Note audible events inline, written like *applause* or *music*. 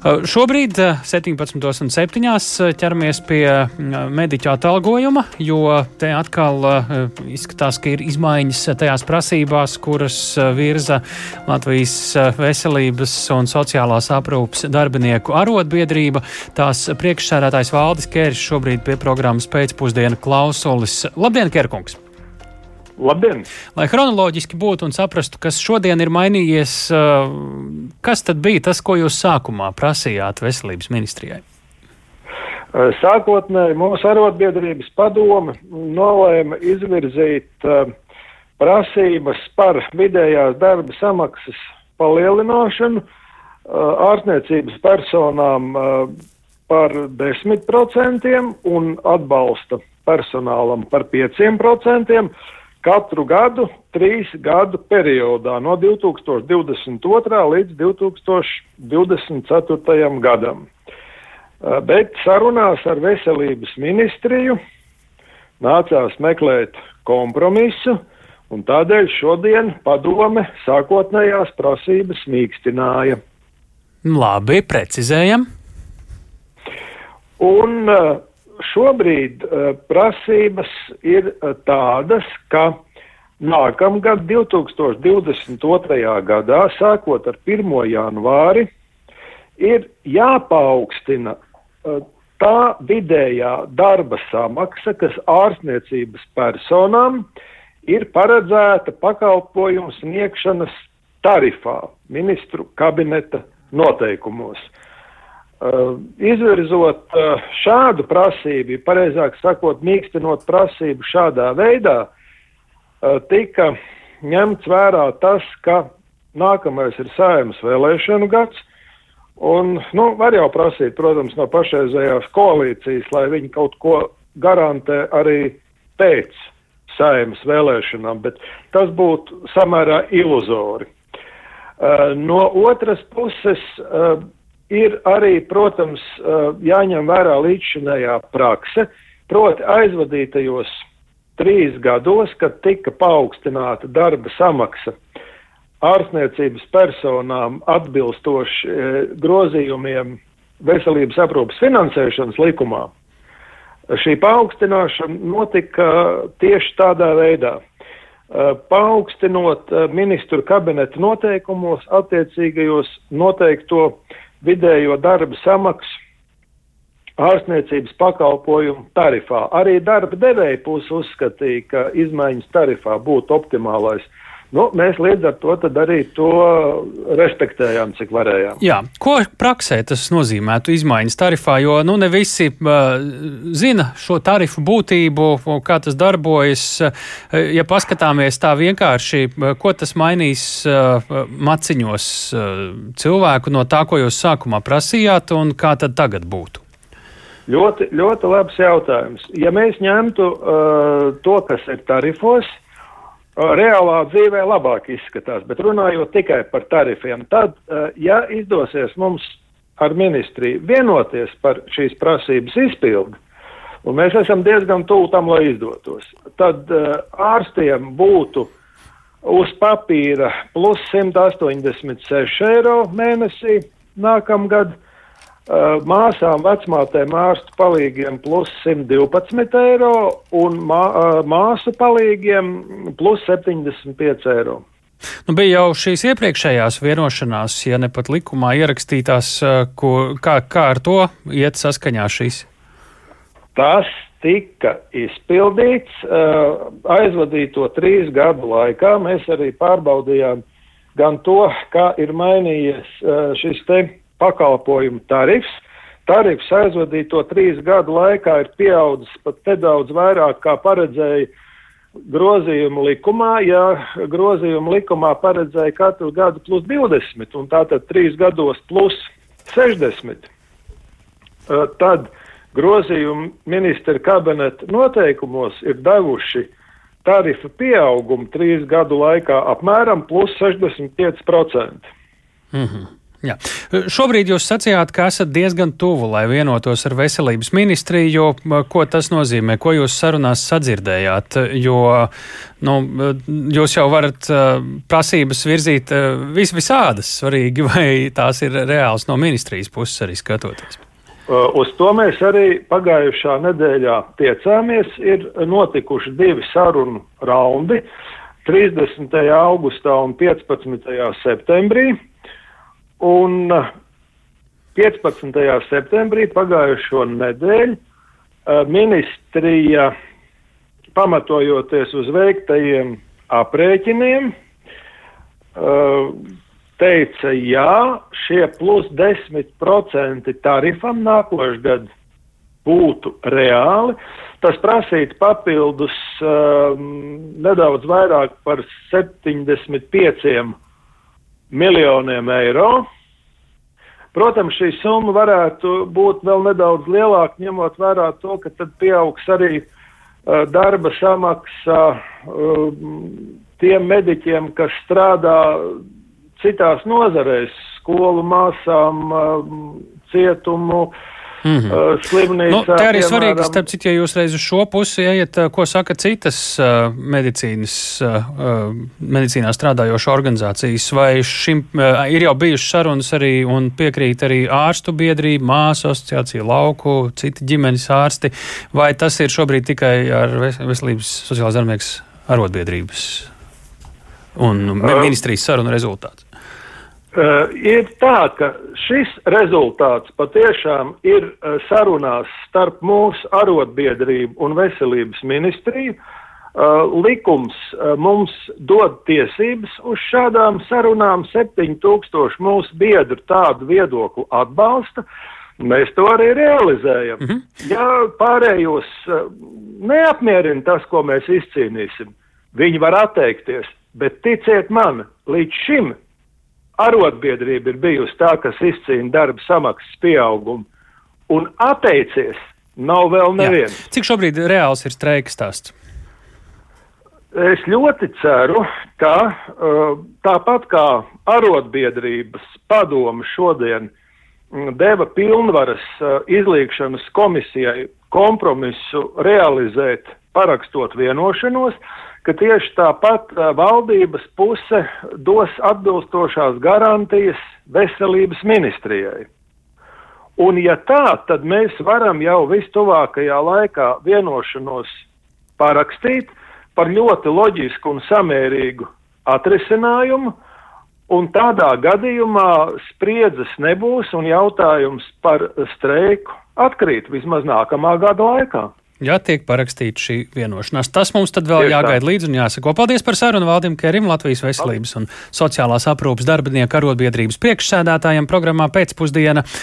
Šobrīd 17.7. ķeramies pie mediķa atalgojuma, jo te atkal izskatās, ka ir izmaiņas tajās prasībās, kuras virza Latvijas veselības un sociālās aprūpas darbinieku arotbiedrība. Tās priekšsēdētājs Valdis Kērs šobrīd pie programmas pēcpusdiena klausulis. Labdien, Kērkungs! Labdien! Lai chronoloģiski būtu un saprastu, kas šodien ir mainījies, uh, kas tad bija tas, ko jūs sākumā prasījāt veselības ministrijai? Uh, sākotnēji mūsu arotbiedrības padome nolēma izvirzīt uh, prasības par vidējās darba samaksas palielināšanu ārstniecības personām par 10% un atbalsta personālam par 5% katru gadu, trīs gadu periodā, no 2022. līdz 2024. gadam. Eh, bet sarunās ar veselības ministriju nācās meklēt kompromisu, un tādēļ šodien padome sākotnējās prasības mīkstināja. Labi, precizējam. Un uh, šobrīd uh, prasības ir uh, tādas, ka nākamgad, 2022. gadā, sākot ar 1. janvāri, ir jāpaukstina uh, tā vidējā darba samaksa, kas ārstniecības personām ir paredzēta pakalpojumu sniegšanas tarifā ministru kabineta noteikumos. Uh, izvirzot uh, šādu prasību, pareizāk sakot, mīkstinot prasību šādā veidā, uh, tika ņemts vērā tas, ka nākamais ir sēmas vēlēšanu gads, un, nu, var jau prasīt, protams, no pašreizējās koalīcijas, lai viņi kaut ko garantē arī pēc sēmas vēlēšanām, bet tas būtu samērā iluzori. No otras puses, ir arī, protams, jāņem vērā līdzšinējā prakse, proti aizvadītajos trīs gados, kad tika paaugstināta darba samaksa ārstniecības personām atbilstoši grozījumiem veselības aprūpas finansēšanas likumā. Šī paaugstināšana notika tieši tādā veidā. Paaugstinot ministru kabineta noteikumos attiecīgajos noteikto vidējo darba samaksu ārstniecības pakalpojumu tarifā. Arī darba devēja puse uzskatīja, ka izmaiņas tarifā būtu optimālais. Nu, mēs līdz ar to arī to respektējām, cik varējām. Jā, ko praksē tas nozīmētu izmaiņas tarifā, jo nu, ne visi uh, zina šo tarifu būtību, kā tas darbojas. Ja paskatāmies tā vienkārši, ko tas mainīs uh, maciņos uh, cilvēku no tā, ko jūs sākumā prasījāt, un kā tad tagad būtu? Ļoti, ļoti labs jautājums. Ja mēs ņemtu uh, to, kas ir tarifos, uh, reālā dzīvē labāk izskatās, bet runājot tikai par tarifiem, tad, ja izdosies mums ar ministriju vienoties par šīs prasības izpildi, un mēs esam diezgan tuvu tam, lai izdotos, tad ārstiem būtu uz papīra plus 186 eiro mēnesī nākamgad, māsām, vecmātēm, ārstu palīgiem plus 112 eiro un mā, uh, māsu palīgiem plus 75 eiro. Nu, bija jau šīs iepriekšējās vienošanās, ja ne pat likumā ierakstītās, uh, ko, kā, kā ar to iet saskaņā šīs? Tas tika izpildīts aizvadīto trīs gadu laikā. Mēs arī pārbaudījām gan to, kā ir mainījies šis te pakalpojumu tarifs. Tarifs aizvadīto trīs gadu laikā ir pieaudzis pat nedaudz vairāk, kā paredzēja grozījumu likumā. Ja grozījumu likumā paredzēja katru gadu plus 20, un tātad trīs gados plus 60, tad grozījumu ministra kabineta noteikumos ir devuši tarifu pieaugumu trīs gadu laikā apmēram plus 65%. Mm -hmm. Jā. Šobrīd jūs sacījāt, ka esat diezgan tuvu, lai vienotos ar veselības ministriju. Ko tas nozīmē? Ko jūs sarunās sadzirdējāt? Jo nu, jūs jau varat prasības virzīt vis visādas svarīgi, *laughs* vai tās ir reāls no ministrijas puses arī skatoties? Uz to mēs arī pagājušā nedēļā tiecāmies. Ir notikuši divi sarunu raundi - 30. augustā un 15. septembrī. Un 15. Uh, septembrī pagājušo nedēļu uh, ministrija, pamatojoties uz veiktajiem aprēķiniem, uh, teica, jā, šie plus 10% tarifam nākošgad būtu reāli. Tas prasītu papildus um, nedaudz vairāk par 75 miljoniem eiro. Protams, šī summa varētu būt vēl nedaudz lielāka, ņemot vērā to, ka tad pieaugs arī uh, darba samaksa uh, tiem mediķiem, kas strādā citās nozarēs, skolu māsām, uh, cietumu uh, Mm -hmm. uh, slimnīcā. Nu, tā arī svarīgi, starp citu, ja jūs reiz uz šo pusi ejat, uh, ko saka citas uh, medicīnas, uh, medicīnā strādājošas organizācijas, vai šim uh, ir jau bijušas sarunas arī un piekrīt arī ārstu biedrība, māsu asociācija, lauku, citi ģimenes ārsti, vai tas ir šobrīd tikai ar veselības sociālās darbinieks arotbiedrības un ministrijas sarunu rezultāts? Uh, ir tā, ka šis rezultāts patiešām ir uh, sarunās starp mūsu arotbiedrību un veselības ministriju. Uh, likums mums dod tiesības uz šādām sarunām. 7000 mūsu biedru tādu viedokli atbalsta. Mēs to arī realizējam. Mm -hmm. Ja pārējos neapmierina tas, ko mēs izcīnīsim, viņi var atteikties. Bet ticiet man, līdz šim arotbiedrība ir bijusi tā, kas izcīna darba samaksas pieaugumu un atteicies, nav vēl neviens. Jā. Cik šobrīd reāls ir streiks stāsts? Es ļoti ceru, ka uh, tāpat kā arotbiedrības padoma šodien mm, deva pilnvaras uh, izliekšanas komisijai kompromisu realizēt, parakstot vienošanos, ka tieši tāpat valdības puse dos atbilstošās garantijas veselības ministrijai. Un ja tā, tad mēs varam jau vistuvākajā laikā vienošanos parakstīt par ļoti loģisku un samērīgu atrisinājumu, un tādā gadījumā spriedzes nebūs un jautājums par streiku atkrīt vismaz nākamā gada laikā ja tiek parakstīta šī vienošanās. Tas mums tad vēl Tieši jāgaida līdzi un jāsako. Paldies par sarunu Valdim Kerim, Latvijas veselības un sociālās aprūpas darbinieku arotbiedrības priekšsēdētājiem programmā pēcpusdiena.